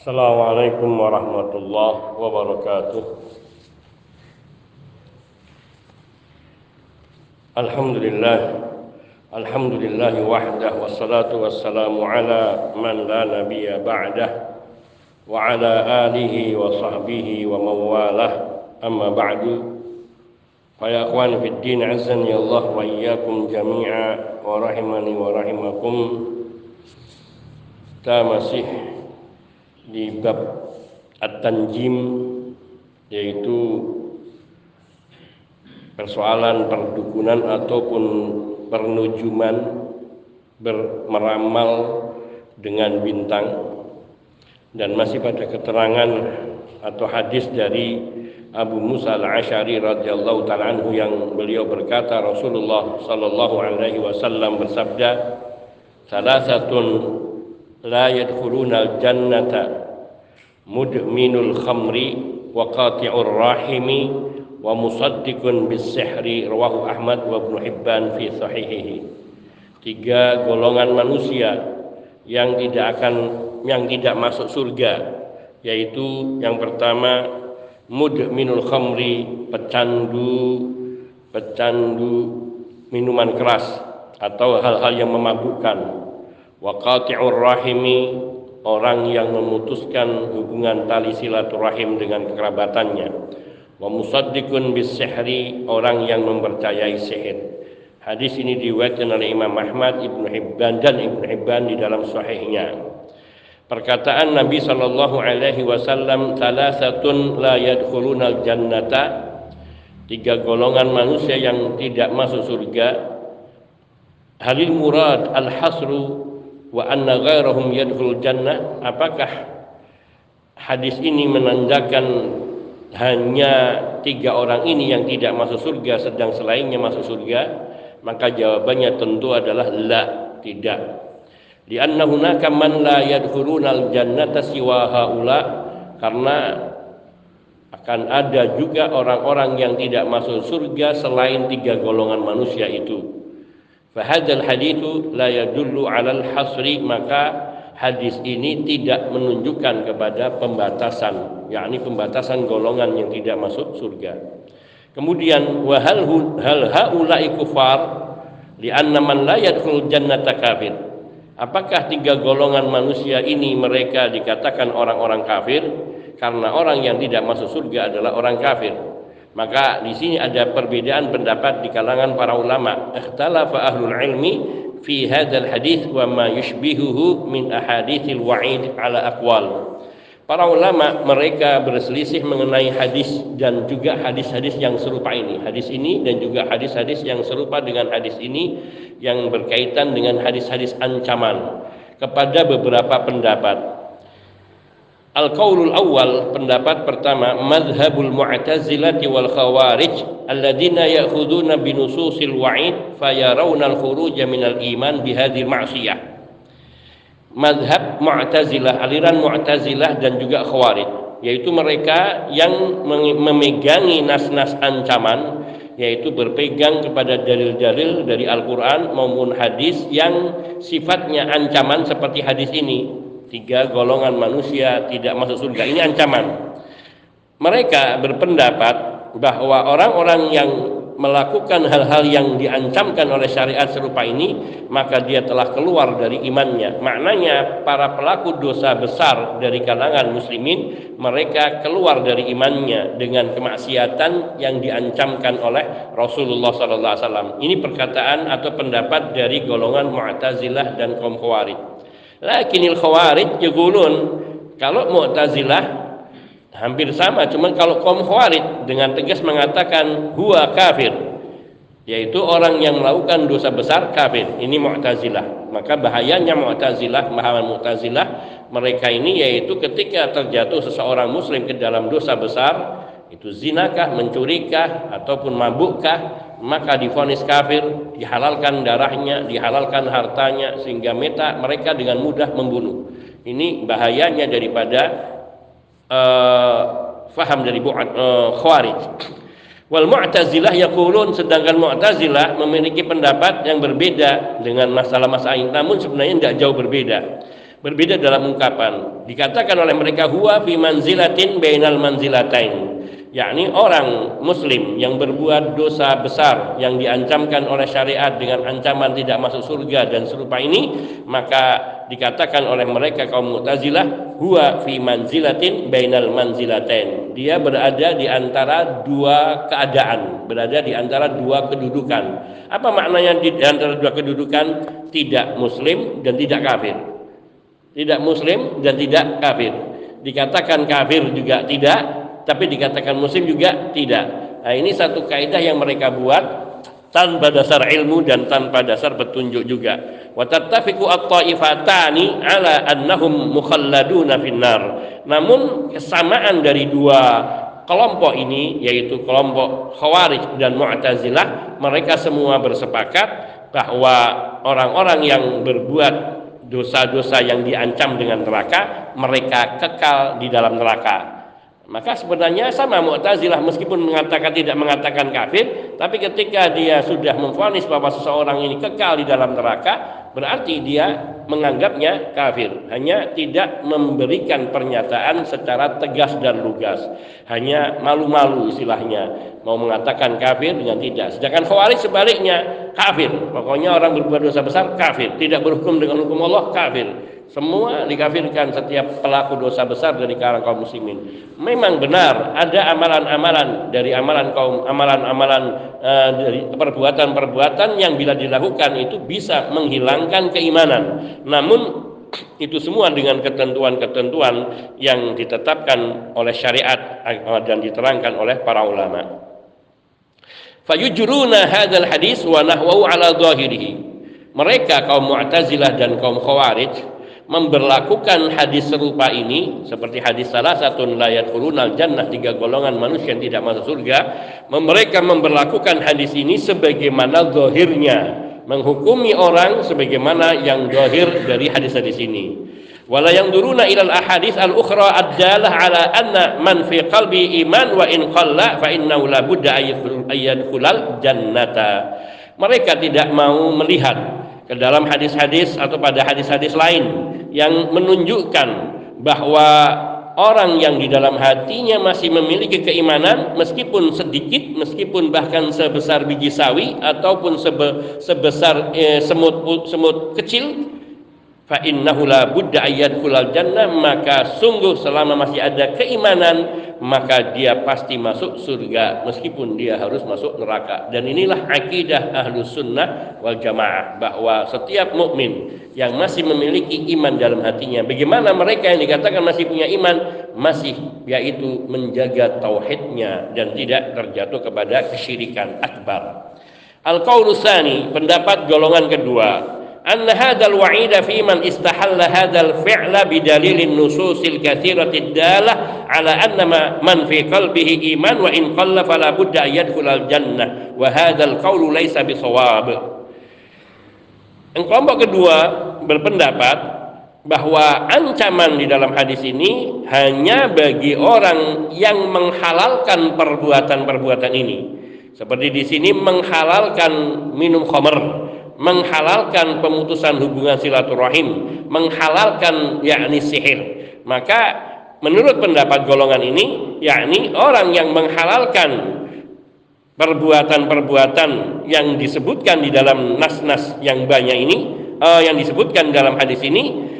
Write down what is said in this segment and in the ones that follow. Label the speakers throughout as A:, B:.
A: السلام عليكم ورحمة الله وبركاته. الحمد لله الحمد لله وحده والصلاة والسلام على من لا نبي بعده وعلى آله وصحبه ومن والاه أما بعد فيا أخوان في الدين عزني الله وإياكم جميعا ورحمني ورحمكم. kita masih di bab at-tanjim yaitu persoalan perdukunan ataupun pernujuman bermeramal dengan bintang. Dan masih pada keterangan atau hadis dari Abu Musa al-Ashari radhiyallahu taala anhu yang beliau berkata Rasulullah sallallahu alaihi wasallam bersabda salasatun la yadkhuluna al-jannata mudminul khamri wa qati'ur rahimi wa musaddiqun bis sihri rawahu Ahmad wa Ibnu Hibban fi sahihihi tiga golongan manusia yang tidak akan yang tidak masuk surga yaitu yang pertama mudminul khamri pecandu pecandu minuman keras atau hal-hal yang memabukkan. Wa qati'ur rahimi orang yang memutuskan hubungan tali silaturahim dengan kekerabatannya wa musaddiqun bis sihri orang yang mempercayai sihir. Hadis ini diriwayatkan oleh Imam Ahmad Ibnu Hibban dan Ibnu Hibban di dalam sahihnya. Perkataan Nabi sallallahu alaihi wasallam salasatun la yadkhulunal jannata tiga golongan manusia yang tidak masuk surga. Halil murad al hasru wa anna ghairahum yadkhul jannah. Apakah hadis ini menandakan hanya tiga orang ini yang tidak masuk surga sedang selainnya masuk surga? Maka jawabannya tentu adalah la tidak. Lianna hunaka man la yadkhulunal jannata siwa haula. Karena akan ada juga orang-orang yang tidak masuk surga selain tiga golongan manusia itu Fahadal hadithu la yadullu alal hasri maka hadis ini tidak menunjukkan kepada pembatasan yakni pembatasan golongan yang tidak masuk surga. Kemudian wahal hal haula'i kufar lianna man la yadkhul jannata kafir. Apakah tiga golongan manusia ini mereka dikatakan orang-orang kafir karena orang yang tidak masuk surga adalah orang kafir? Maka di sini ada perbedaan pendapat di kalangan para ulama. Ikhtalafa ahlul ilmi fi hadzal hadis wa ma yushbihuhu min ahaditsil wa'id ala aqwal. Para ulama mereka berselisih mengenai hadis dan juga hadis-hadis yang serupa ini. Hadis ini dan juga hadis-hadis yang serupa dengan hadis ini yang berkaitan dengan hadis-hadis ancaman kepada beberapa pendapat. Al-qaulul awal pendapat pertama madhabul mu'tazilati wal khawarij alladziina ya'khuduna bi nususil wa'id fayarawna al-khuruj minal iman bihadhil ma'siyah. Madhab Mu'tazilah, aliran Mu'tazilah dan juga Khawarij, yaitu mereka yang memegangi nas-nas ancaman yaitu berpegang kepada dalil-dalil dari Al-Qur'an maupun hadis yang sifatnya ancaman seperti hadis ini tiga golongan manusia tidak masuk surga. Ini ancaman. Mereka berpendapat bahwa orang-orang yang melakukan hal-hal yang diancamkan oleh syariat serupa ini maka dia telah keluar dari imannya. Maknanya para pelaku dosa besar dari kalangan muslimin mereka keluar dari imannya dengan kemaksiatan yang diancamkan oleh Rasulullah SAW ini perkataan atau pendapat dari golongan Mu'tazilah dan kaum Khawarij Lakinil khawarij yaqulun kalau Mu'tazilah hampir sama cuman kalau kaum khawarij dengan tegas mengatakan huwa kafir yaitu orang yang melakukan dosa besar kafir. Ini Mu'tazilah. Maka bahayanya Mu'tazilah pemahaman Mu'tazilah mereka ini yaitu ketika terjatuh seseorang muslim ke dalam dosa besar itu zinakah, mencurikah ataupun mabukkah maka difonis kafir, dihalalkan darahnya, dihalalkan hartanya sehingga meta mereka dengan mudah membunuh. Ini bahayanya daripada uh, faham dari buat uh, khawarij. Wal Mu'tazilah yaqulun sedangkan Mu'tazilah memiliki pendapat yang berbeda dengan masalah-masalah ini namun sebenarnya tidak jauh berbeda. berbeda dalam ungkapan dikatakan oleh mereka huwa fi manzilatin bainal manzilatain yakni orang muslim yang berbuat dosa besar yang diancamkan oleh syariat dengan ancaman tidak masuk surga dan serupa ini maka dikatakan oleh mereka kaum Mu'tazilah huwa fi manzilatin bainal manzilatain. Dia berada di antara dua keadaan berada di antara dua kedudukan. Apa maknanya di antara dua kedudukan? Tidak muslim dan tidak kafir. Tidak muslim dan tidak kafir. Dikatakan kafir juga tidak tapi dikatakan muslim juga tidak. Nah, ini satu kaidah yang mereka buat tanpa dasar ilmu dan tanpa dasar petunjuk juga. Wa tattafiqu at-ta'ifatani ala annahum mukhalladuna finnar. Namun kesamaan dari dua kelompok ini yaitu kelompok Khawarij dan Mu'tazilah, mereka semua bersepakat bahwa orang-orang yang berbuat dosa-dosa yang diancam dengan neraka, mereka kekal di dalam neraka. Maka sebenarnya sama Mu'tazilah meskipun mengatakan tidak mengatakan kafir, tapi ketika dia sudah memfonis bahwa seseorang ini kekal di dalam neraka, berarti dia menganggapnya kafir. Hanya tidak memberikan pernyataan secara tegas dan lugas. Hanya malu-malu istilahnya, mau mengatakan kafir dengan tidak. Sedangkan Khawarij sebaliknya, kafir. Pokoknya orang berbuat dosa besar kafir, tidak berhukum dengan hukum Allah kafir. Semua dikafirkan setiap pelaku dosa besar dari kalangan kaum muslimin. Memang benar ada amalan-amalan dari amalan kaum amalan-amalan uh, dari perbuatan-perbuatan yang bila dilakukan itu bisa menghilangkan keimanan. Namun itu semua dengan ketentuan-ketentuan yang ditetapkan oleh syariat eh, dan diterangkan oleh para ulama. Fayujuruna hadzal hadis wa nahwahu ala zahirihi. Mereka kaum Mu'tazilah dan kaum Khawarij memberlakukan hadis serupa ini seperti hadis salah satu layat kurunal jannah tiga golongan manusia yang tidak masuk surga mereka memberlakukan hadis ini sebagaimana zahirnya menghukumi orang sebagaimana yang zahir dari hadis-hadis ini wala ahadis al ukhra ala anna man fi qalbi iman wa in qalla fa la budda jannata. Mereka tidak mau melihat ke dalam hadis-hadis atau pada hadis-hadis lain yang menunjukkan bahwa orang yang di dalam hatinya masih memiliki keimanan meskipun sedikit meskipun bahkan sebesar biji sawi ataupun sebe, sebesar eh, semut semut kecil fa innahu la budda ayyadkhulal jannah maka sungguh selama masih ada keimanan maka dia pasti masuk surga meskipun dia harus masuk neraka. Dan inilah akidah ahlus sunnah wal jamaah bahwa setiap mukmin yang masih memiliki iman dalam hatinya bagaimana mereka yang dikatakan masih punya iman masih yaitu menjaga tauhidnya dan tidak terjatuh kepada kesyirikan akbar. Al-qaulu pendapat golongan kedua أن هذا الوعيد في من استحل هذا الفعل بدليل النصوص الكثيرة الدالة على أن من في قلبه إيمان وإن قل فلا بد أن يدخل الجنة وهذا القول ليس بصواب Kelompok kedua berpendapat bahwa ancaman di dalam hadis ini hanya bagi orang yang menghalalkan perbuatan-perbuatan ini. Seperti di sini menghalalkan minum khamr, menghalalkan pemutusan hubungan silaturahim, menghalalkan yakni sihir. Maka menurut pendapat golongan ini, yakni orang yang menghalalkan perbuatan-perbuatan yang disebutkan di dalam nas-nas yang banyak ini, uh, yang disebutkan dalam hadis ini,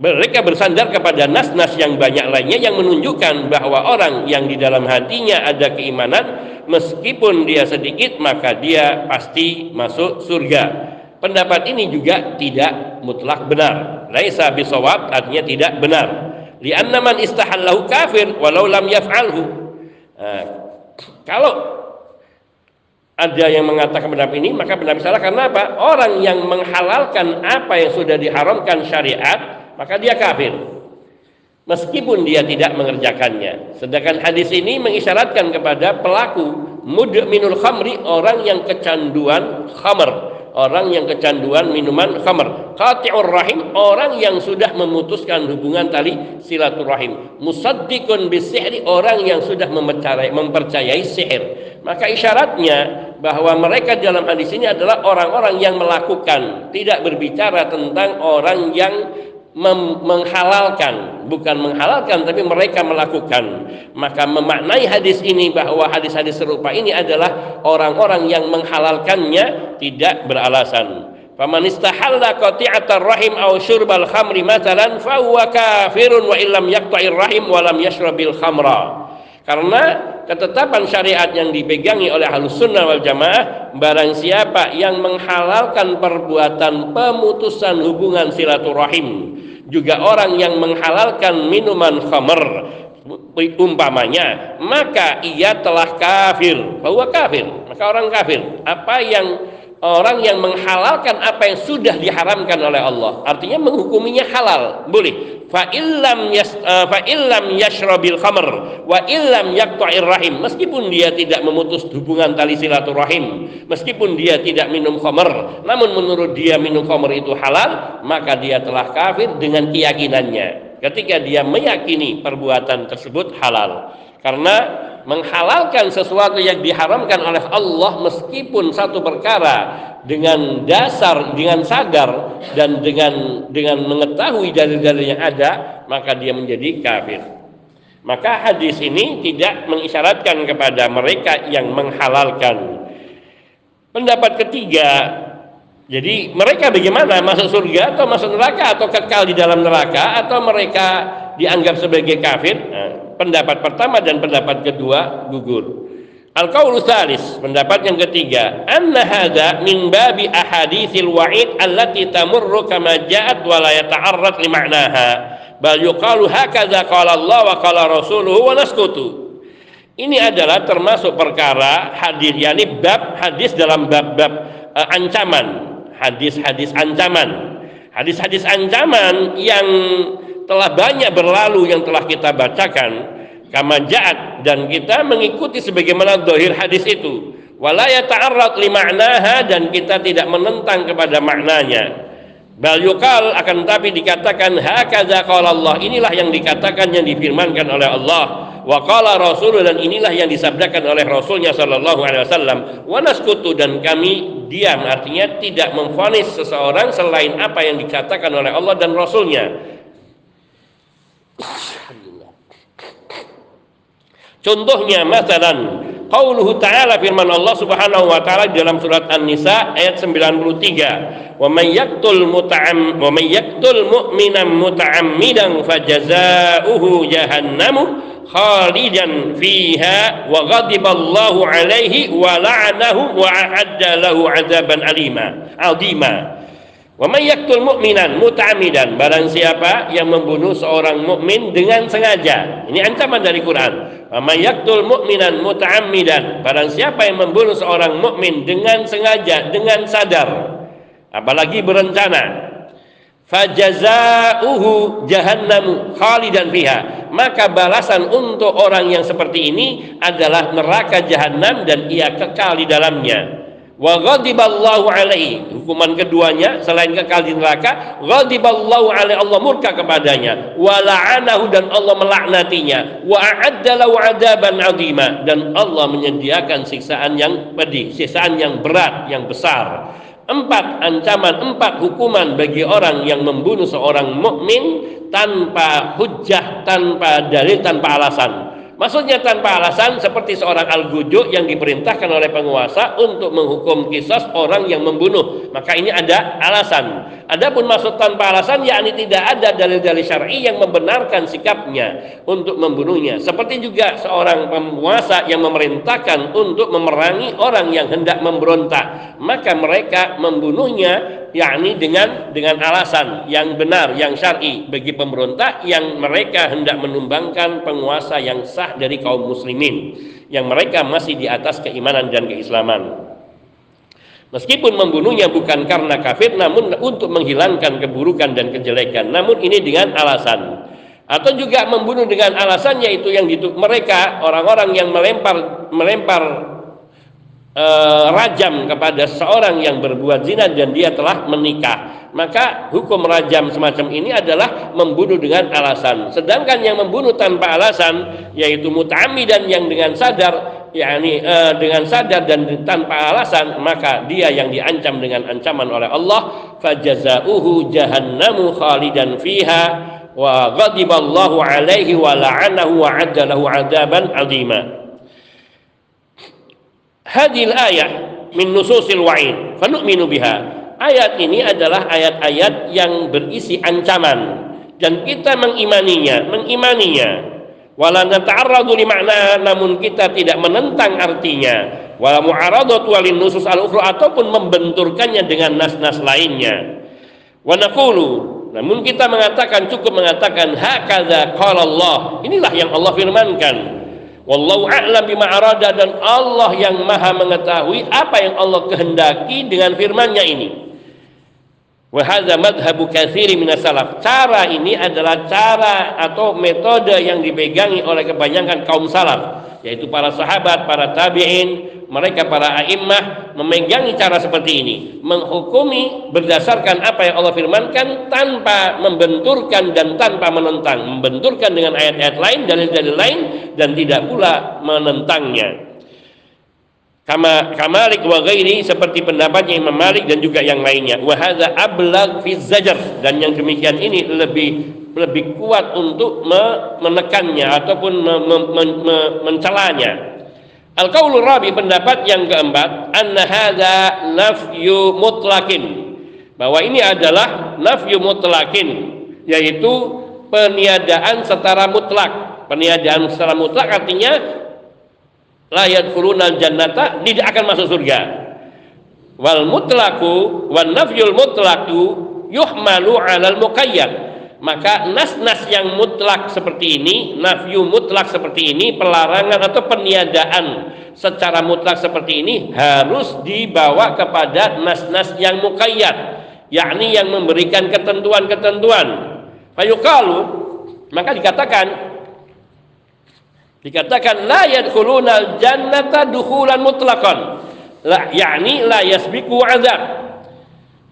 A: mereka bersandar kepada nas-nas yang banyak lainnya yang menunjukkan bahwa orang yang di dalam hatinya ada keimanan meskipun dia sedikit maka dia pasti masuk surga. Pendapat ini juga tidak mutlak benar. Laisa bisawab artinya tidak benar. Lianna man istahallahu kafir walau lam yaf'alhu. Nah, kalau ada yang mengatakan pendapat ini maka pendapat salah karena apa? Orang yang menghalalkan apa yang sudah diharamkan syariat maka dia kafir meskipun dia tidak mengerjakannya. Sedangkan hadis ini mengisyaratkan kepada pelaku mudminul khamri orang yang kecanduan khamr. Orang yang kecanduan minuman khamr. Qati'ur rahim orang yang sudah memutuskan hubungan tali silaturahim. Musaddiqun bisihri orang yang sudah mempercayai, sihir. Maka isyaratnya bahwa mereka dalam hadis ini adalah orang-orang yang melakukan, tidak berbicara tentang orang yang menghalalkan, bukan menghalalkan tapi mereka melakukan. Maka memaknai hadis ini bahwa hadis-hadis serupa ini adalah orang-orang yang menghalalkannya tidak beralasan. Faman istahalla qati'atar rahim aw syurbal khamri matalan fa wa illam yaqta'ir rahim wa lam yashrabil. Karena ketetapan syariat yang dipegangi oleh Ahlus Sunnah wal Jamaah barang siapa yang menghalalkan perbuatan pemutusan hubungan silaturahim juga orang yang menghalalkan minuman khamr umpamanya maka ia telah kafir. Bahwa kafir. Maka orang kafir. Apa yang orang yang menghalalkan apa yang sudah diharamkan oleh Allah. Artinya menghukuminya halal. Boleh. Fa illam yas uh, fa illam yashrabil khamr wa illam yaqta'ir rahim. Meskipun dia tidak memutus hubungan tali silaturahim meskipun dia tidak minum khamr namun menurut dia minum khamr itu halal maka dia telah kafir dengan keyakinannya. Ketika dia meyakini perbuatan tersebut halal. Karena menghalalkan sesuatu yang diharamkan oleh Allah meskipun satu perkara dengan dasar dengan sadar dan dengan dengan mengetahui dalil-dalil yang ada maka dia menjadi kafir. Maka hadis ini tidak mengisyaratkan kepada mereka yang menghalalkan. Pendapat ketiga jadi mereka bagaimana? Masuk surga atau masuk neraka? Atau kekal di dalam neraka? Atau mereka dianggap sebagai kafir? Nah, pendapat pertama dan pendapat kedua gugur. Al-qaulu pendapat yang ketiga, anna hadza min babi ahaditsil wa'id allati tamurru kama ja'at wa la yata'arrad li ma'naha. Bal yuqalu hakadza qala Allah wa qala rasuluhu wa naskutu. Ini adalah termasuk perkara hadis yakni bab hadis dalam bab-bab uh, ancaman hadis-hadis ancaman hadis-hadis ancaman yang telah banyak berlalu yang telah kita bacakan kama ja'at dan kita mengikuti sebagaimana dohir hadis itu. Ta'arrad li ma'naha dan kita tidak menentang kepada maknanya. Bal yukal akan tapi dikatakan hakaza qala Allah. Inilah yang dikatakan yang difirmankan oleh Allah. Wa qala rasul dan inilah yang disabdakan oleh rasulnya sallallahu alaihi wasallam. Wa naskutu dan kami diam. Artinya tidak memfonis seseorang selain apa yang dikatakan oleh Allah dan rasulnya contohnya masalan Qauluhu ta'ala firman Allah Subhanahu wa taala dalam surat An-Nisa ayat 93. Wa may yaqtul muta'am wa may yaqtul mu'minan muta'ammidan fajazaohu jahannamu khalidan fiha wa ghadiballahu alaihi wa la'anahu wa a'adda lahu 'adzaban alima 'azima Wa may yaqtul mu'minan muta'ammidan barang siapa yang membunuh seorang mukmin dengan sengaja. Ini ancaman dari Quran. Wa may yaqtul mu'minan muta'ammidan barang siapa yang membunuh seorang mukmin dengan sengaja, dengan sadar, apalagi berencana, fajazauhu jahannamu khalidan fiha. Maka balasan untuk orang yang seperti ini adalah neraka jahanam dan ia kekal di dalamnya wa alaihi. Hukuman keduanya selain kekal di neraka ghadiballahu alaihi. Allah murka kepadanya. Wa la'anahu dan Allah melaknatinya. Wa a'adda adaban azima. Dan Allah menyediakan siksaan yang pedih siksaan yang berat yang besar. Empat ancaman, empat hukuman bagi orang yang membunuh seorang mukmin tanpa hujah, tanpa dalil, tanpa alasan. Maksudnya tanpa alasan seperti seorang al-gujuk yang diperintahkan oleh penguasa untuk menghukum kisah orang yang membunuh. Maka ini ada alasan. Adapun maksud tanpa alasan yakni tidak ada dalil-dalil syar'i yang membenarkan sikapnya untuk membunuhnya. Seperti juga seorang penguasa yang memerintahkan untuk memerangi orang yang hendak memberontak. Maka mereka membunuhnya yakni dengan dengan alasan yang benar yang syar'i bagi pemberontak yang mereka hendak menumbangkan penguasa yang sah dari kaum muslimin yang mereka masih di atas keimanan dan keislaman. Meskipun membunuhnya bukan karena kafir namun untuk menghilangkan keburukan dan kejelekan. Namun ini dengan alasan. Atau juga membunuh dengan alasan yaitu yang dituk mereka orang-orang yang melempar melempar e, rajam kepada seorang yang berbuat zina dan dia telah menikah. Maka hukum rajam semacam ini adalah membunuh dengan alasan. Sedangkan yang membunuh tanpa alasan yaitu dan yang dengan sadar yakni uh, dengan sadar dan tanpa alasan maka dia yang diancam dengan ancaman oleh Allah. Fajazauhu jahannamu khalidan fiha wa ghadiballahu alaihi wa la'anahu wa addalahu adaban azima. Hadil ayat min nususil wa'id fanu'minu biha. Ayat ini adalah ayat-ayat yang berisi ancaman. Dan kita mengimaninya mengimaninya wala nata'arradu li makna namun kita tidak menentang artinya. Wala mu'aradat walin nusus al ukhra ataupun membenturkannya dengan nas-nas lainnya. Wa naqulu namun kita mengatakan cukup mengatakan hakadza qala Allah. Inilah yang Allah firmankan. Wallahu a'lam bima arada dan Allah yang maha mengetahui apa yang Allah kehendaki dengan firman-Nya ini Wahada madhabu kathiri salaf. Cara ini adalah cara atau metode yang dipegangi oleh kebanyakan kaum salaf, yaitu para sahabat, para tabi'in, mereka para a'immah memegangi cara seperti ini, menghukumi berdasarkan apa yang Allah firmankan tanpa membenturkan dan tanpa menentang, membenturkan dengan ayat-ayat lain, dalil-dalil lain dan tidak pula menentangnya. Kama Kamalik wa ghairi seperti pendapatnya Imam Malik dan juga yang lainnya. Wa hadza ablag fi zajar dan yang demikian ini lebih lebih kuat untuk menekannya ataupun me, me, me, me, mencelanya. al qaul rabi pendapat yang keempat anna hadza nafyu mutlaqin bahwa ini adalah nafyu mutlaqin yaitu peniadaan secara mutlak. Peniadaan secara mutlak artinya layat yadkhuluna jannata tidak akan masuk surga wal mutlaku wan nafyul mutlaku yuhmalu alal muqayyad maka nas-nas yang mutlak seperti ini, nafyu mutlak seperti ini, pelarangan atau peniadaan secara mutlak seperti ini harus dibawa kepada nas-nas yang muqayyad, yakni yang memberikan ketentuan-ketentuan. Fayuqalu maka dikatakan Dikatakan la yadkhuluna jannata dukhulan mutlaqan. La yakni la yasbiqu azab.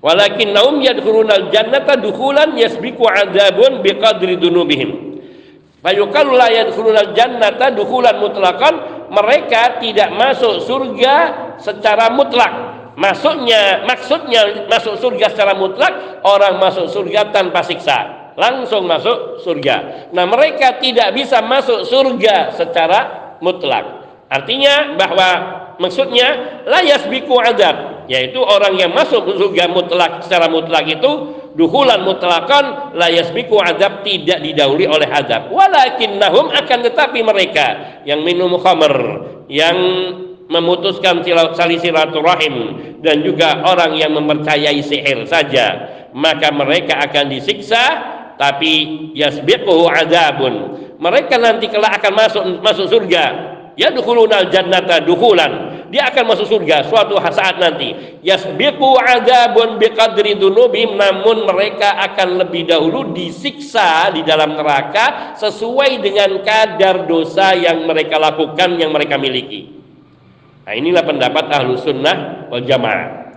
A: Walakin naum yadkhuluna jannata dukhulan yasbiqu azabun biqadri dunubihim. Fayuqalu la yadkhuluna jannata dukhulan mutlaqan. Mereka tidak masuk surga secara mutlak. Masuknya maksudnya masuk surga secara mutlak orang masuk surga tanpa siksa langsung masuk surga. Nah, mereka tidak bisa masuk surga secara mutlak. Artinya bahwa maksudnya la yasbiku adab, yaitu orang yang masuk surga mutlak secara mutlak itu duhulan mutlakan la yasbiku adab tidak didahului oleh adab. Walakinnahum akan tetapi mereka yang minum khamr, yang memutuskan tali silaturahim dan juga orang yang mempercayai sihir saja, maka mereka akan disiksa tapi yasbiquhu adzabun mereka nanti kelak akan masuk masuk surga. Ya dukhulunal jannata dukhulan. Dia akan masuk surga suatu saat nanti. Yasbiqu adzabun biqadri dunubim namun mereka akan lebih dahulu disiksa di dalam neraka sesuai dengan kadar dosa yang mereka lakukan yang mereka miliki. Nah inilah pendapat ahlu sunnah wal jamaah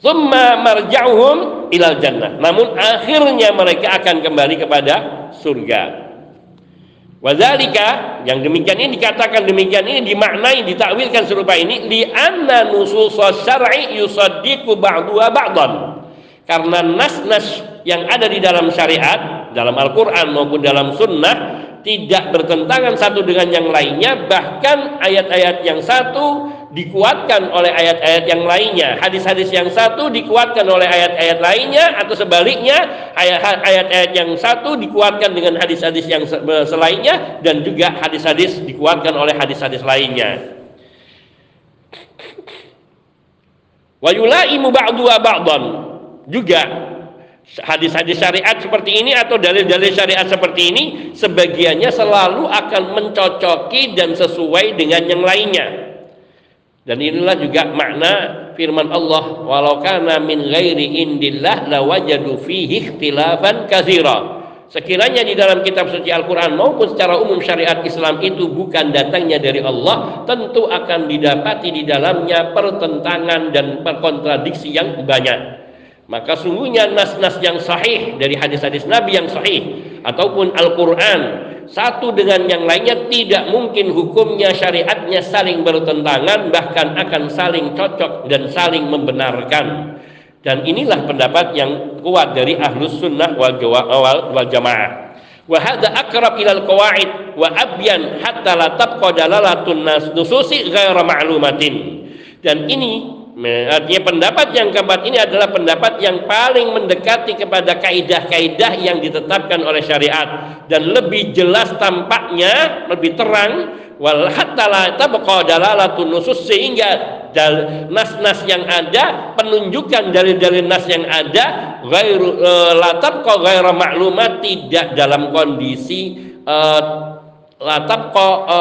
A: Thumma marja'uhum ilal jannah. Namun akhirnya mereka akan kembali kepada surga. Wadzalika yang demikian ini dikatakan demikian ini dimaknai ditakwilkan serupa ini li anna nusus syar'i yusaddiqu ba'duha ba'dan. Karena nas-nas yang ada di dalam syariat, dalam Al-Qur'an maupun dalam sunnah tidak bertentangan satu dengan yang lainnya bahkan ayat-ayat yang satu dikuatkan oleh ayat-ayat yang lainnya. Hadis-hadis yang satu dikuatkan oleh ayat-ayat lainnya atau sebaliknya ayat-ayat yang satu dikuatkan dengan hadis-hadis yang selainnya dan juga hadis-hadis dikuatkan oleh hadis-hadis lainnya. Wa yulaimu ba'duha ba'dan. Juga hadis-hadis syariat seperti ini atau dalil-dalil syariat seperti ini sebagiannya selalu akan mencocoki dan sesuai dengan yang lainnya dan inilah juga makna firman Allah walau kana min ghairi indillah lawajadu fihi ikhtilafan katsira. Sekiranya di dalam kitab suci Al-Quran maupun secara umum syariat Islam itu bukan datangnya dari Allah, tentu akan didapati di dalamnya pertentangan dan perkontradiksi yang banyak. Maka sungguhnya nas-nas yang sahih dari hadis-hadis Nabi yang sahih ataupun Al-Quran satu dengan yang lainnya tidak mungkin hukumnya syariatnya saling bertentangan bahkan akan saling cocok dan saling membenarkan. Dan inilah pendapat yang kuat dari ahlus sunnah wal, wal jamaah. Wa hadha aqrab ila al-qawaid wa abyan hatta la tabqa dalalatun nususi ma'lumatin. Dan ini artinya pendapat yang keempat ini adalah pendapat yang paling mendekati kepada kaidah-kaidah yang ditetapkan oleh syariat. Dan lebih jelas tampaknya lebih terang wal hatta la tabqa dalalatun nusus sehingga nas-nas yang ada penunjukan dalil-dalil nas yang ada ghairu e, latab kok ghairu maklumat tidak dalam kondisi e, latab kok e,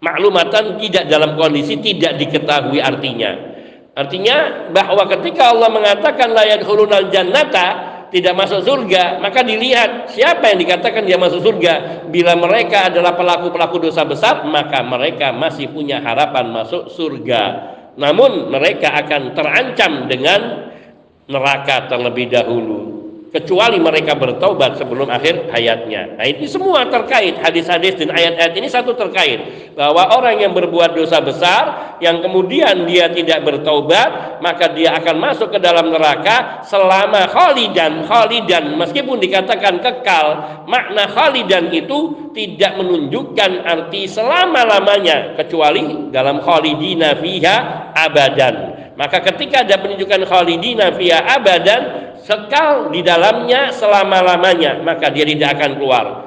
A: maklumatan tidak dalam kondisi tidak diketahui artinya artinya bahwa ketika Allah mengatakan layat hulunal jannata tidak masuk surga, maka dilihat siapa yang dikatakan dia masuk surga. Bila mereka adalah pelaku-pelaku dosa besar, maka mereka masih punya harapan masuk surga. Namun mereka akan terancam dengan neraka terlebih dahulu kecuali mereka bertobat sebelum akhir hayatnya. Nah, ini semua terkait hadis-hadis dan ayat-ayat ini satu terkait bahwa orang yang berbuat dosa besar yang kemudian dia tidak bertobat, maka dia akan masuk ke dalam neraka selama khalidan khalidan meskipun dikatakan kekal, makna khalidan itu tidak menunjukkan arti selama-lamanya kecuali dalam khalidina fiha abadan. Maka ketika ada penunjukan khalidina fiha abadan sekal di dalamnya selama-lamanya maka dia tidak akan keluar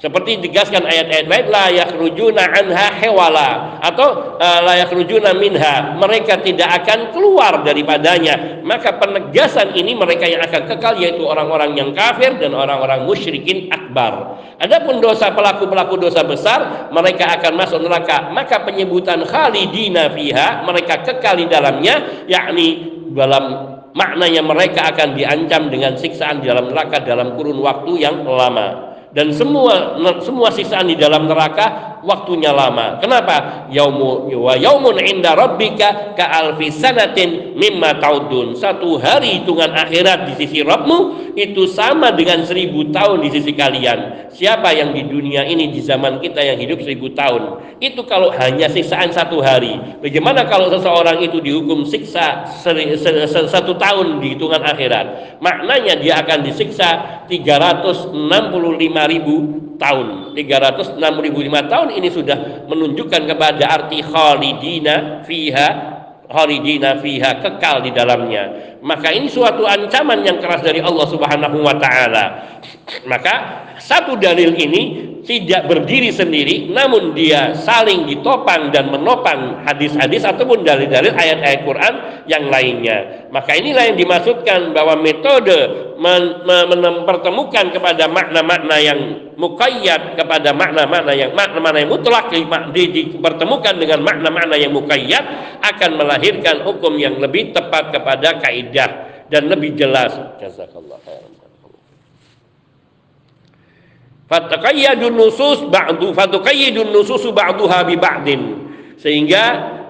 A: seperti digaskan ayat-ayat lain la yakhrujuna anha hewala atau uh, la yakhrujuna minha. Mereka tidak akan keluar daripadanya. Maka penegasan ini mereka yang akan kekal yaitu orang-orang yang kafir dan orang-orang musyrikin akbar. Adapun dosa pelaku-pelaku dosa besar mereka akan masuk neraka. Maka penyebutan khalidina fiha mereka kekal di dalamnya yakni dalam maknanya mereka akan diancam dengan siksaan di dalam neraka dalam kurun waktu yang lama dan semua semua siksaan di dalam neraka waktunya lama. Kenapa? Yaumu yaumun inda rabbika ka alfi sanatin mimma taudun. Satu hari hitungan akhirat di sisi Rabbmu itu sama dengan seribu tahun di sisi kalian. Siapa yang di dunia ini di zaman kita yang hidup seribu tahun? Itu kalau hanya siksaan satu hari. Bagaimana kalau seseorang itu dihukum siksa seri, se, se, satu tahun di hitungan akhirat? Maknanya dia akan disiksa 365 ribu tahun. 365 tahun ini sudah menunjukkan kepada arti khalidina fiha khalidina fiha kekal di dalamnya maka ini suatu ancaman yang keras dari Allah Subhanahu wa taala. Maka satu dalil ini tidak berdiri sendiri namun dia saling ditopang dan menopang hadis-hadis ataupun dalil-dalil ayat-ayat Quran yang lainnya. Maka inilah yang dimaksudkan bahwa metode mempertemukan kepada makna-makna yang mukayyad kepada makna-makna yang makna-makna yang mutlak dipertemukan dengan makna-makna yang mukayyad akan melahirkan hukum yang lebih tepat kepada kaidah dan lebih jelas. Jazakallah khairan. Fataqayyadun nusus ba'du fatuqayyidun nususu ba'duha bi ba'din. Sehingga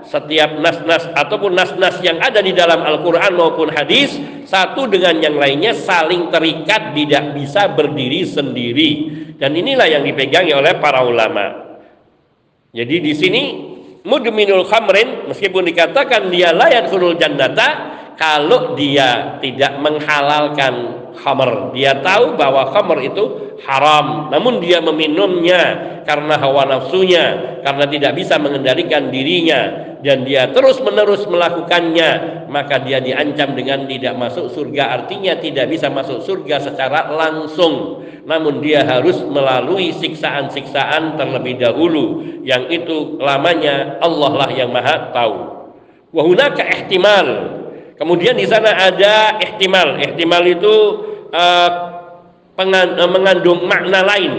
A: setiap nas-nas ataupun nas-nas yang ada di dalam Al-Qur'an maupun hadis satu dengan yang lainnya saling terikat tidak bisa berdiri sendiri. Dan inilah yang dipegangi oleh para ulama. Jadi di sini mudminul khamrin meskipun dikatakan dia layak surul jannata kalau dia tidak menghalalkan khamr dia tahu bahwa khamr itu haram. Namun dia meminumnya karena hawa nafsunya karena tidak bisa mengendalikan dirinya. Dan dia terus menerus melakukannya maka dia diancam dengan tidak masuk surga. Artinya tidak bisa masuk surga secara langsung. Namun dia harus melalui siksaan-siksaan terlebih dahulu. Yang itu lamanya Allah lah yang maha tahu. Wahunaka ihtimal kemudian di sana ada ihtimal. Ihtimal itu uh, mengandung makna lain.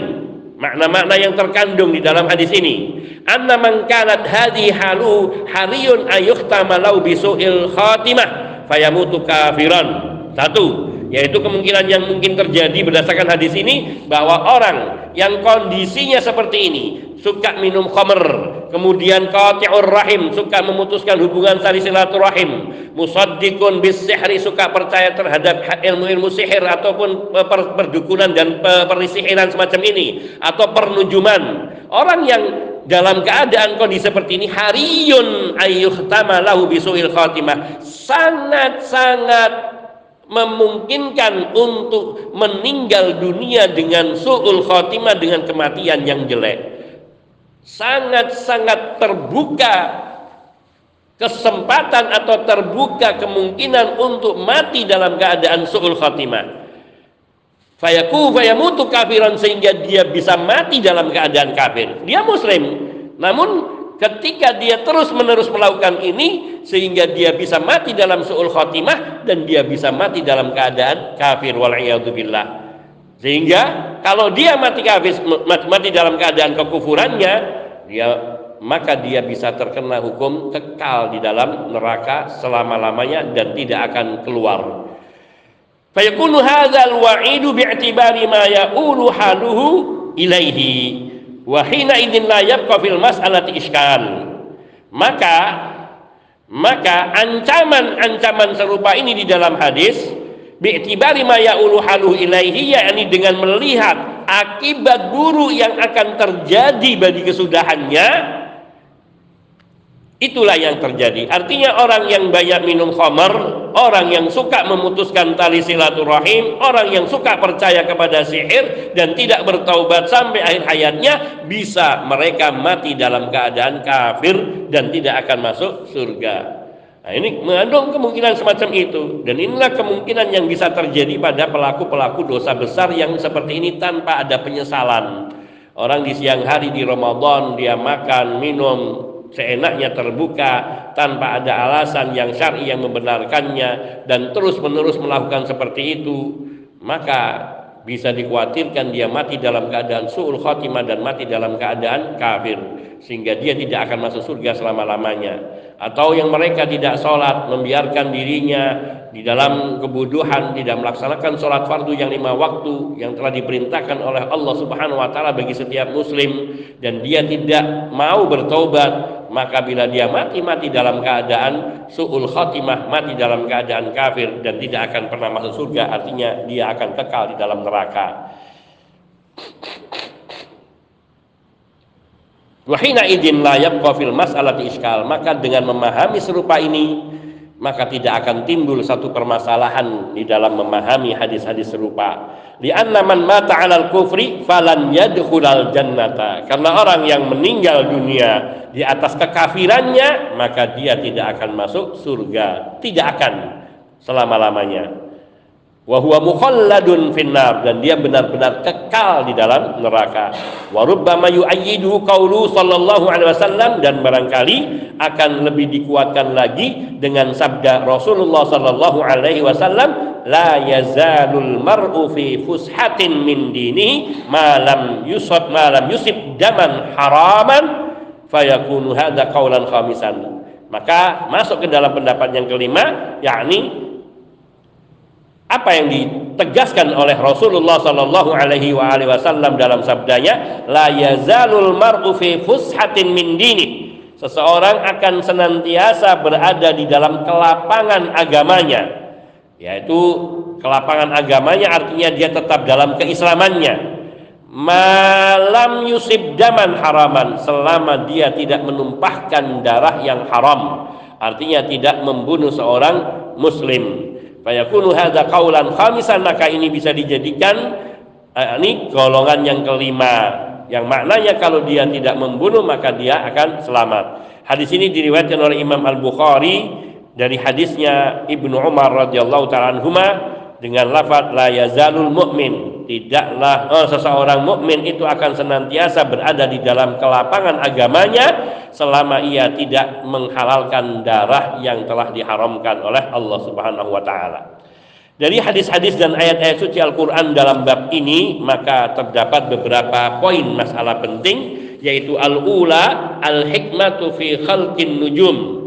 A: Makna-makna yang terkandung di dalam hadis ini. Anna man kanat hadhi halu hariyun ayuhtama lau bisu'il khatimah fayamutu kafiran. Satu yaitu kemungkinan yang mungkin terjadi berdasarkan hadis ini bahwa orang yang kondisinya seperti ini suka minum khamr kemudian qati'ur rahim suka memutuskan hubungan tali silaturahim. Musaddiqun bis sihri suka percaya terhadap ilmu-ilmu sihir ataupun perdukunan dan perisihiran semacam ini atau pernujuman. Orang yang dalam keadaan kondisi seperti ini hariyun ayyuhtama lahu bisuil khatimah. Sangat-sangat memungkinkan untuk meninggal dunia dengan su'ul khotimah dengan kematian yang jelek sangat-sangat terbuka kesempatan atau terbuka kemungkinan untuk mati dalam keadaan su'ul khotimah fayaku fayamutu kafiran sehingga dia bisa mati dalam keadaan kafir. Dia muslim. Namun ketika dia terus menerus melakukan ini sehingga dia bisa mati dalam su'ul khotimah dan dia bisa mati dalam keadaan kafir billah sehingga kalau dia mati kafir mati, dalam keadaan kekufurannya dia maka dia bisa terkena hukum kekal di dalam neraka selama-lamanya dan tidak akan keluar. Fayakunu hadzal wa'idu bi'tibari ma ya'ulu haluhu ilaihi wahina idin la yabqa fil mas'alati iskal. Maka maka ancaman-ancaman serupa ini di dalam hadis bi'tibari ma ya'ulu haluhu ilaihi yakni dengan melihat akibat guru yang akan terjadi bagi kesudahannya Itulah yang terjadi. Artinya orang yang banyak minum khamar, orang yang suka memutuskan tali silaturahim, orang yang suka percaya kepada sihir dan tidak bertaubat sampai akhir hayatnya, bisa mereka mati dalam keadaan kafir dan tidak akan masuk surga. Nah, ini mengandung kemungkinan semacam itu dan inilah kemungkinan yang bisa terjadi pada pelaku-pelaku dosa besar yang seperti ini tanpa ada penyesalan. Orang di siang hari di Ramadan dia makan, minum, seenaknya terbuka tanpa ada alasan yang syar'i yang membenarkannya dan terus-menerus melakukan seperti itu maka bisa dikhawatirkan dia mati dalam keadaan su'ul khotimah dan mati dalam keadaan kafir sehingga dia tidak akan masuk surga selama-lamanya atau yang mereka tidak sholat membiarkan dirinya di dalam kebuduhan tidak melaksanakan sholat fardu yang lima waktu yang telah diperintahkan oleh Allah Subhanahu Wa Taala bagi setiap muslim dan dia tidak mau bertobat maka bila dia mati mati dalam keadaan suul khotimah mati dalam keadaan kafir dan tidak akan pernah masuk surga artinya dia akan kekal di dalam neraka Wahina idin layab kofil mas'alati iskal maka dengan memahami serupa ini maka tidak akan timbul satu permasalahan di dalam memahami hadis-hadis serupa. Lianna man mata 'alal kufri falan yadkhulal jannata. Karena orang yang meninggal dunia di atas kekafirannya maka dia tidak akan masuk surga, tidak akan selama-lamanya wa huwa mukhalladun finnar. Dan dia benar-benar kekal di dalam neraka. Wa rubbama yu'ayyidu qaulu sallallahu alaihi wasallam. Dan barangkali akan lebih dikuatkan lagi dengan sabda Rasulullah sallallahu alaihi wasallam la yazalul mar'u fi fushatin min dinihi ma lam yusab ma lam yusib daman haraman fayakunu hadza qaulan khamisan. Maka masuk ke dalam pendapat yang kelima yakni apa yang ditegaskan oleh Rasulullah Sallallahu Alaihi Wasallam dalam sabdanya, la yazalul mar'u fi fushatin min dini. Seseorang akan senantiasa berada di dalam kelapangan agamanya, yaitu kelapangan agamanya artinya dia tetap dalam keislamannya. Malam yusib daman haraman selama dia tidak menumpahkan darah yang haram, artinya tidak membunuh seorang muslim Fayakunu hadza qaulan khamisan maka ini bisa dijadikan eh, ini golongan yang kelima yang maknanya kalau dia tidak membunuh maka dia akan selamat. Hadis ini diriwayatkan oleh Imam Al-Bukhari dari hadisnya Ibnu Umar radhiyallahu taala anhuma dengan lafaz la yazalul mu'min tidaklah oh, seseorang mukmin itu akan senantiasa berada di dalam kelapangan agamanya selama ia tidak menghalalkan darah yang telah diharamkan oleh Allah Subhanahu wa taala. Dari hadis-hadis dan ayat-ayat suci Al-Qur'an dalam bab ini maka terdapat beberapa poin masalah penting yaitu al-ula al-hikmatu fi khalqin nujum.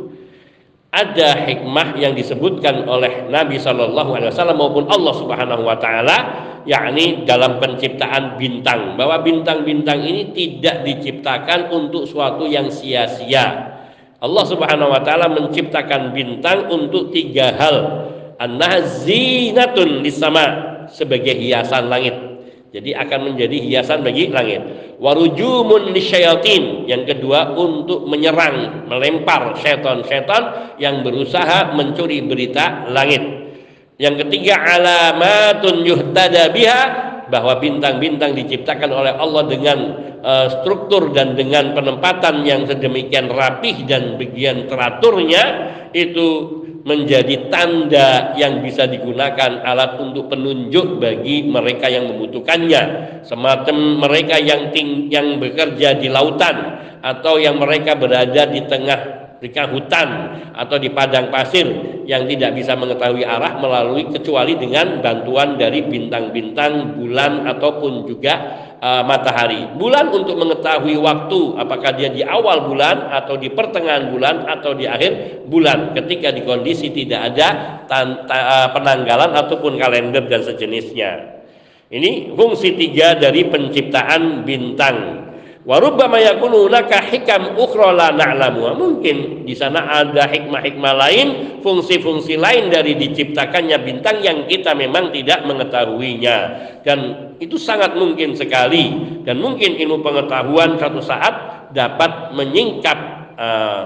A: Ada hikmah yang disebutkan oleh Nabi Shallallahu alaihi wasallam maupun Allah Subhanahu wa taala yakni dalam penciptaan bintang bahwa bintang-bintang ini tidak diciptakan untuk suatu yang sia-sia. Allah Subhanahu wa taala menciptakan bintang untuk tiga hal. An-nazinatun lisama sebagai hiasan langit. Jadi akan menjadi hiasan bagi langit. Warujumun lisyayatin. Yang kedua untuk menyerang, melempar syaitan-syaitan yang berusaha mencuri berita langit. Yang ketiga alamatun yuhtada biha bahwa bintang-bintang diciptakan oleh Allah dengan uh, struktur dan dengan penempatan yang sedemikian rapih dan bagian teraturnya itu menjadi tanda yang bisa digunakan alat untuk penunjuk bagi mereka yang membutuhkannya. Semacam mereka yang ting yang bekerja di lautan atau yang mereka berada di tengah di hutan atau di padang pasir yang tidak bisa mengetahui arah melalui kecuali dengan bantuan dari bintang-bintang bulan ataupun juga uh, matahari. Bulan untuk mengetahui waktu apakah dia di awal bulan atau di pertengahan bulan atau di akhir bulan ketika di kondisi tidak ada uh, penanggalan ataupun kalender dan sejenisnya. Ini fungsi tiga dari penciptaan bintang. Warubbama yakunu hunaka hikam ukhra la na'lamu. Mungkin di sana ada hikmah-hikmah lain, fungsi-fungsi lain dari diciptakannya bintang yang kita memang tidak mengetahuinya. Dan itu sangat mungkin sekali dan mungkin ilmu pengetahuan suatu saat dapat menyingkap uh,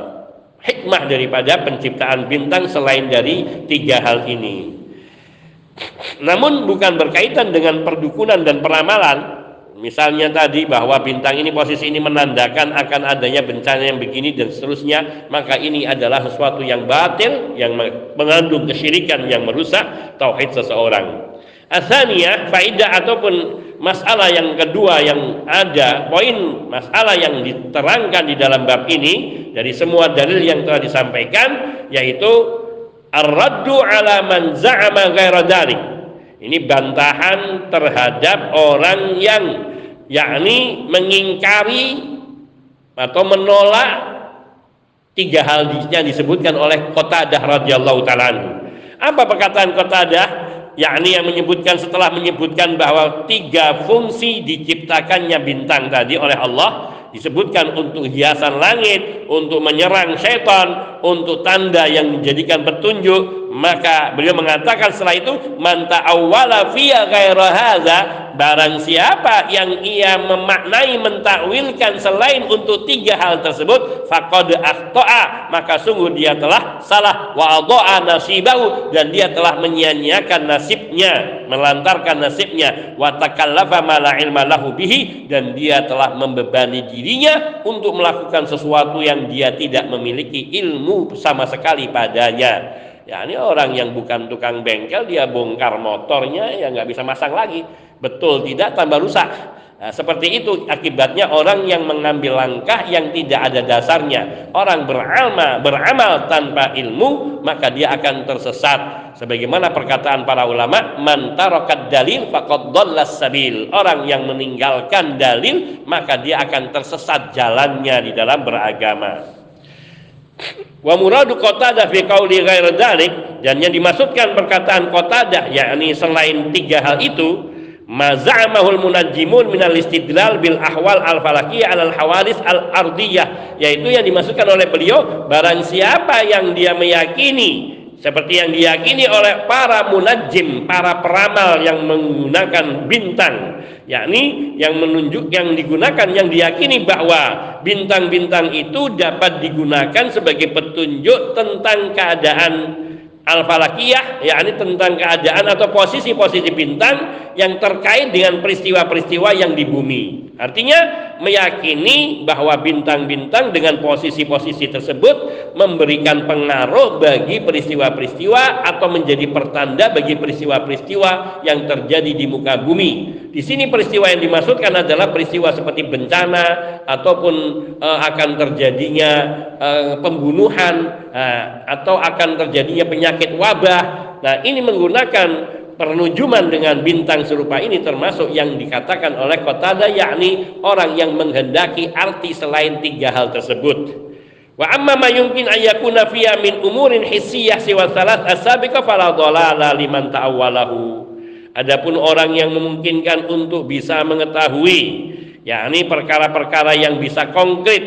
A: hikmah daripada penciptaan bintang selain dari tiga hal ini. Namun bukan berkaitan dengan perdukunan dan peramalan, Misalnya tadi bahwa bintang ini posisi ini menandakan akan adanya bencana yang begini dan seterusnya, maka ini adalah sesuatu yang batil yang mengandung kesyirikan yang merusak tauhid seseorang. Asalnya faidah ataupun masalah yang kedua yang ada, poin masalah yang diterangkan di dalam bab ini dari semua dalil yang telah disampaikan yaitu ar-raddu ala man za'ama Ini bantahan terhadap orang yang yakni mengingkari atau menolak tiga hal yang disebutkan oleh Qatadah radhiyallahu taala Apa perkataan Qatadah? Yakni yang menyebutkan setelah menyebutkan bahwa tiga fungsi diciptakannya bintang tadi oleh Allah disebutkan untuk hiasan langit, untuk menyerang setan, untuk tanda yang menjadikan petunjuk, maka beliau mengatakan setelah itu man ta'awwala fiya ghaira hadza barang siapa yang ia memaknai mentakwilkan selain untuk tiga hal tersebut faqad akhta'a maka sungguh dia telah salah wa adha'a nasibahu dan dia telah menyia-nyiakan nasibnya melantarkan nasibnya. Wa takallafa ma la ilma lahu bihi dan dia telah membebani dirinya untuk melakukan sesuatu yang dia tidak memiliki ilmu sama sekali padanya Ya ini orang yang bukan tukang bengkel dia bongkar motornya ya nggak bisa masang lagi. Betul tidak tambah rusak. Nah, seperti itu akibatnya orang yang mengambil langkah yang tidak ada dasarnya. Orang beramal, beramal tanpa ilmu maka dia akan tersesat. Sebagaimana perkataan para ulama, man tarakat dalil faqad sabil. Orang yang meninggalkan dalil maka dia akan tersesat jalannya di dalam beragama. Wa muradu Qatadah fi qauli ghair dzalik dan yang dimaksudkan perkataan Qatadah yakni selain tiga hal itu mazamahul munajjimun minal istidlal bil ahwal al falakiyah al hawadis al ardiyah yaitu yang dimaksudkan oleh beliau barang siapa yang dia meyakini seperti yang diyakini oleh para munajim, para peramal yang menggunakan bintang, yakni yang menunjuk yang digunakan yang diyakini bahwa bintang-bintang itu dapat digunakan sebagai petunjuk tentang keadaan al-falakiyah yakni tentang keadaan atau posisi-posisi bintang yang terkait dengan peristiwa-peristiwa yang di bumi. Artinya meyakini bahwa bintang-bintang dengan posisi-posisi tersebut memberikan pengaruh bagi peristiwa-peristiwa atau menjadi pertanda bagi peristiwa-peristiwa yang terjadi di muka bumi. Di sini peristiwa yang dimaksudkan adalah peristiwa seperti bencana ataupun e, akan terjadinya e, pembunuhan e, atau akan terjadinya penyakit wabah. Nah, ini menggunakan pernujuman dengan bintang serupa ini termasuk yang dikatakan oleh Qatada yakni orang yang menghendaki arti selain tiga hal tersebut. Wa amma ma yumkin ayyakuna fiya min umurin hissiyah siwa salat asabiqa fala liman ta'awwalahu. Adapun orang yang memungkinkan untuk bisa mengetahui yakni perkara-perkara yang bisa konkret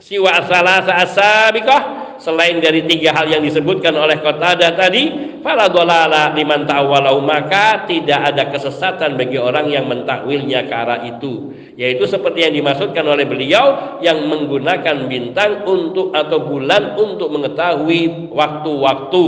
A: siwa salah asabikah selain dari tiga hal yang disebutkan oleh Qatadah tadi fala dolala liman ta'awalahu maka tidak ada kesesatan bagi orang yang mentakwilnya ke arah itu. Yaitu seperti yang dimaksudkan oleh beliau yang menggunakan bintang untuk atau bulan untuk mengetahui waktu-waktu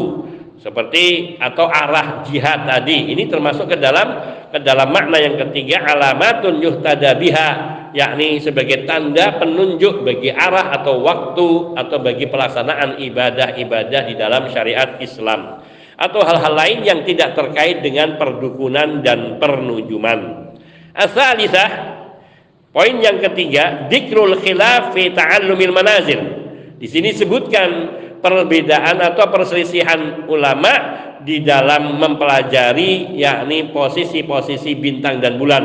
A: seperti atau arah jihad tadi ini termasuk ke dalam ke dalam makna yang ketiga alamatun yuhtada biha yakni sebagai tanda penunjuk bagi arah atau waktu atau bagi pelaksanaan ibadah-ibadah di dalam syariat Islam atau hal-hal lain yang tidak terkait dengan perdukunan dan pernujuman. Asalisah poin yang ketiga dikrul khilaf ta'allumil manazil. Di sini sebutkan perbedaan atau perselisihan ulama di dalam mempelajari yakni posisi-posisi bintang dan bulan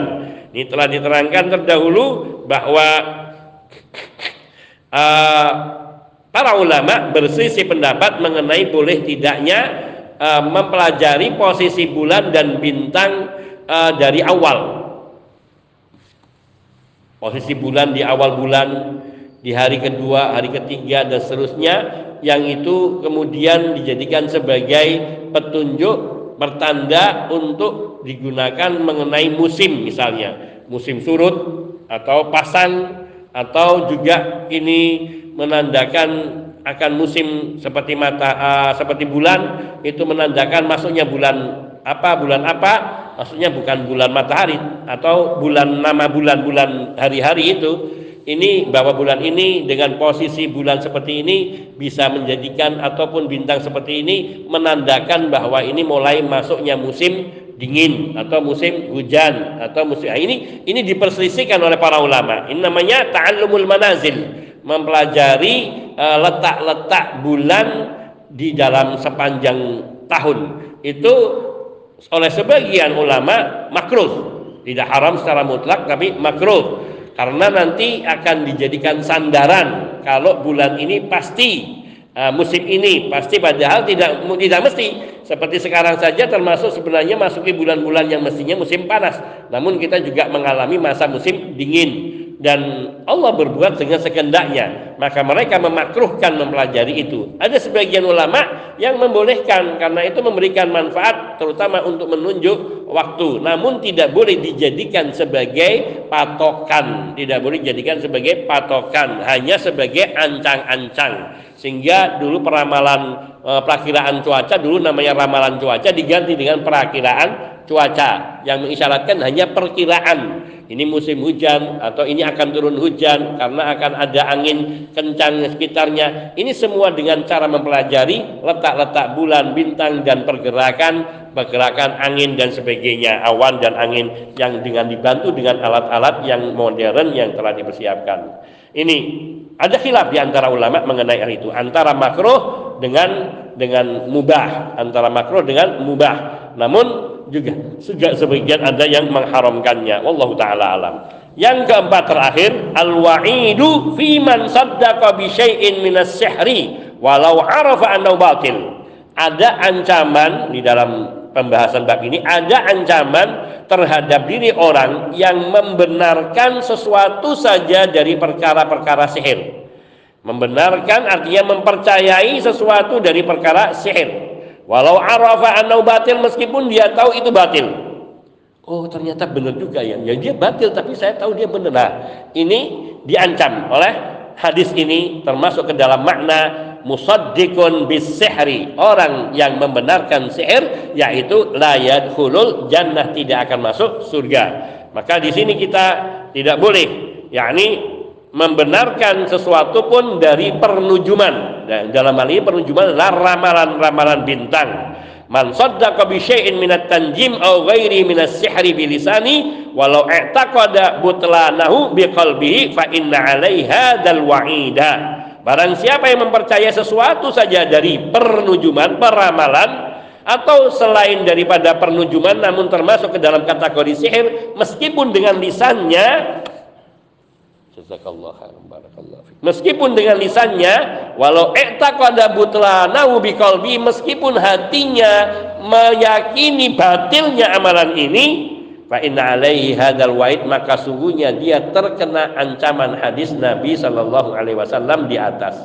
A: ini telah diterangkan terdahulu bahwa uh, para ulama bersisi pendapat mengenai boleh tidaknya uh, mempelajari posisi bulan dan bintang uh, dari awal. Posisi bulan di awal bulan, di hari kedua, hari ketiga dan seterusnya yang itu kemudian dijadikan sebagai petunjuk pertanda untuk digunakan mengenai musim misalnya. Musim surut atau pasang atau juga ini menandakan akan musim seperti mata uh, seperti bulan itu menandakan masuknya bulan apa bulan apa maksudnya bukan bulan matahari atau bulan nama bulan-bulan hari-hari itu ini bahwa bulan ini dengan posisi bulan seperti ini bisa menjadikan ataupun bintang seperti ini menandakan bahwa ini mulai masuknya musim dingin atau musim hujan atau musim nah, ini ini diperselisihkan oleh para ulama. Ini namanya ta'allumul manazil, mempelajari uh, letak-letak bulan di dalam sepanjang tahun. Itu oleh sebagian ulama makruh. Tidak haram secara mutlak tapi makruh karena nanti akan dijadikan sandaran kalau bulan ini pasti uh, musim ini pasti padahal tidak tidak mesti. Seperti sekarang saja termasuk sebenarnya masuki bulan-bulan yang mestinya musim panas. Namun kita juga mengalami masa musim dingin dan Allah berbuat dengan sekendaknya maka mereka memakruhkan mempelajari itu. Ada sebagian ulama yang membolehkan karena itu memberikan manfaat terutama untuk menunjuk waktu. Namun tidak boleh dijadikan sebagai patokan. Tidak boleh dijadikan sebagai patokan. Hanya sebagai ancang-ancang. Sehingga dulu peramalan e, perakiraan cuaca dulu namanya ramalan cuaca diganti dengan perakiraan cuaca yang mengisyaratkan hanya perkiraan ini musim hujan atau ini akan turun hujan karena akan ada angin kencang sekitarnya. Ini semua dengan cara mempelajari letak-letak bulan, bintang dan pergerakan pergerakan angin dan sebagainya, awan dan angin yang dengan dibantu dengan alat-alat yang modern yang telah dipersiapkan. Ini ada khilaf di antara ulama mengenai hal itu, antara makruh dengan dengan mubah, antara makruh dengan mubah. Namun juga. Juga sebagian ada yang mengharamkannya. Wallahu taala alam. Yang keempat terakhir al-wa'idu fi man saddaqa bi syai'in minas sihri walau arafa annahu batil. Ada ancaman di dalam pembahasan bab ini ada ancaman terhadap diri orang yang membenarkan sesuatu saja dari perkara-perkara sihir. Membenarkan artinya mempercayai sesuatu dari perkara sihir Walau arafa anau batil meskipun dia tahu itu batil. Oh ternyata benar juga ya. Ya dia batil tapi saya tahu dia benar. Nah, ini diancam oleh hadis ini termasuk ke dalam makna musaddiqun bis sihri orang yang membenarkan sihir yaitu la yadkhulul jannah tidak akan masuk surga maka di sini kita tidak boleh yakni membenarkan sesuatu pun dari pernujuman. Dan dalam hal ini pernujuman adalah ramalan-ramalan bintang. Man saddaqa bi syai'in minat tanjim aw ghairi minas sihri bi lisani walau i'taqada butlanahu bi qalbihi fa inna 'alaiha dal wa'ida. Barang siapa yang mempercaya sesuatu saja dari pernujuman peramalan atau selain daripada pernujuman namun termasuk ke dalam kategori sihir meskipun dengan lisannya Jazakallah khairan barakallahu fiik. Meskipun dengan lisannya walau i'taqada butlanahu biqalbi meskipun hatinya meyakini batilnya amalan ini fa inna alaihi hadzal wa'id maka sungguhnya dia terkena ancaman hadis Nabi sallallahu alaihi wasallam di atas.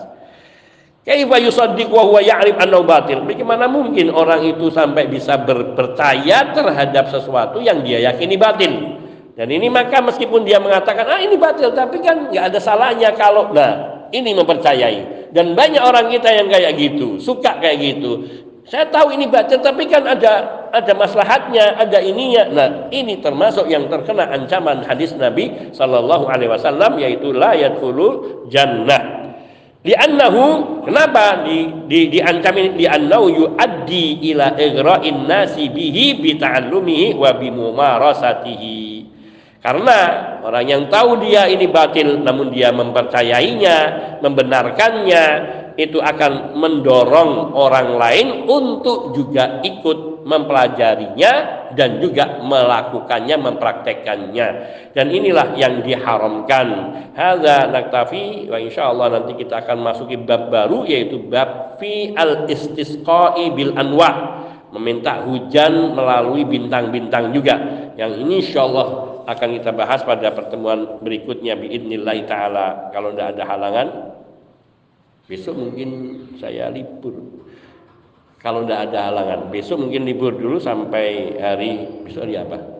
A: Kaifa yusaddiq wa huwa ya'rif annahu batil? Bagaimana mungkin orang itu sampai bisa percaya terhadap sesuatu yang dia yakini batil? Dan ini maka meskipun dia mengatakan ah ini batil, tapi kan nggak ada salahnya kalau nah ini mempercayai. Dan banyak orang kita yang kayak gitu, suka kayak gitu. Saya tahu ini batil, tapi kan ada ada maslahatnya, ada ininya. Nah, ini termasuk yang terkena ancaman hadis Nabi Shallallahu Alaihi Wasallam yaitu la yadkhulul jannah Li'annahu kenapa di di diancam ini li'annahu yuaddi ila igra'in nasi bihi bi ta'allumihi wa bi mumarasatihi. Karena orang yang tahu dia ini batil namun dia mempercayainya, membenarkannya, itu akan mendorong orang lain untuk juga ikut mempelajarinya dan juga melakukannya, mempraktekannya. Dan inilah yang diharamkan. Hadza naktafi wa insyaallah nanti kita akan masuki bab baru yaitu bab fi al istisqa'i bil anwa meminta hujan melalui bintang-bintang juga. Yang ini insyaallah akan kita bahas pada pertemuan berikutnya biidznillah taala kalau tidak ada halangan Besok mungkin saya libur. Kalau tidak ada halangan, besok mungkin libur dulu sampai hari besok hari apa?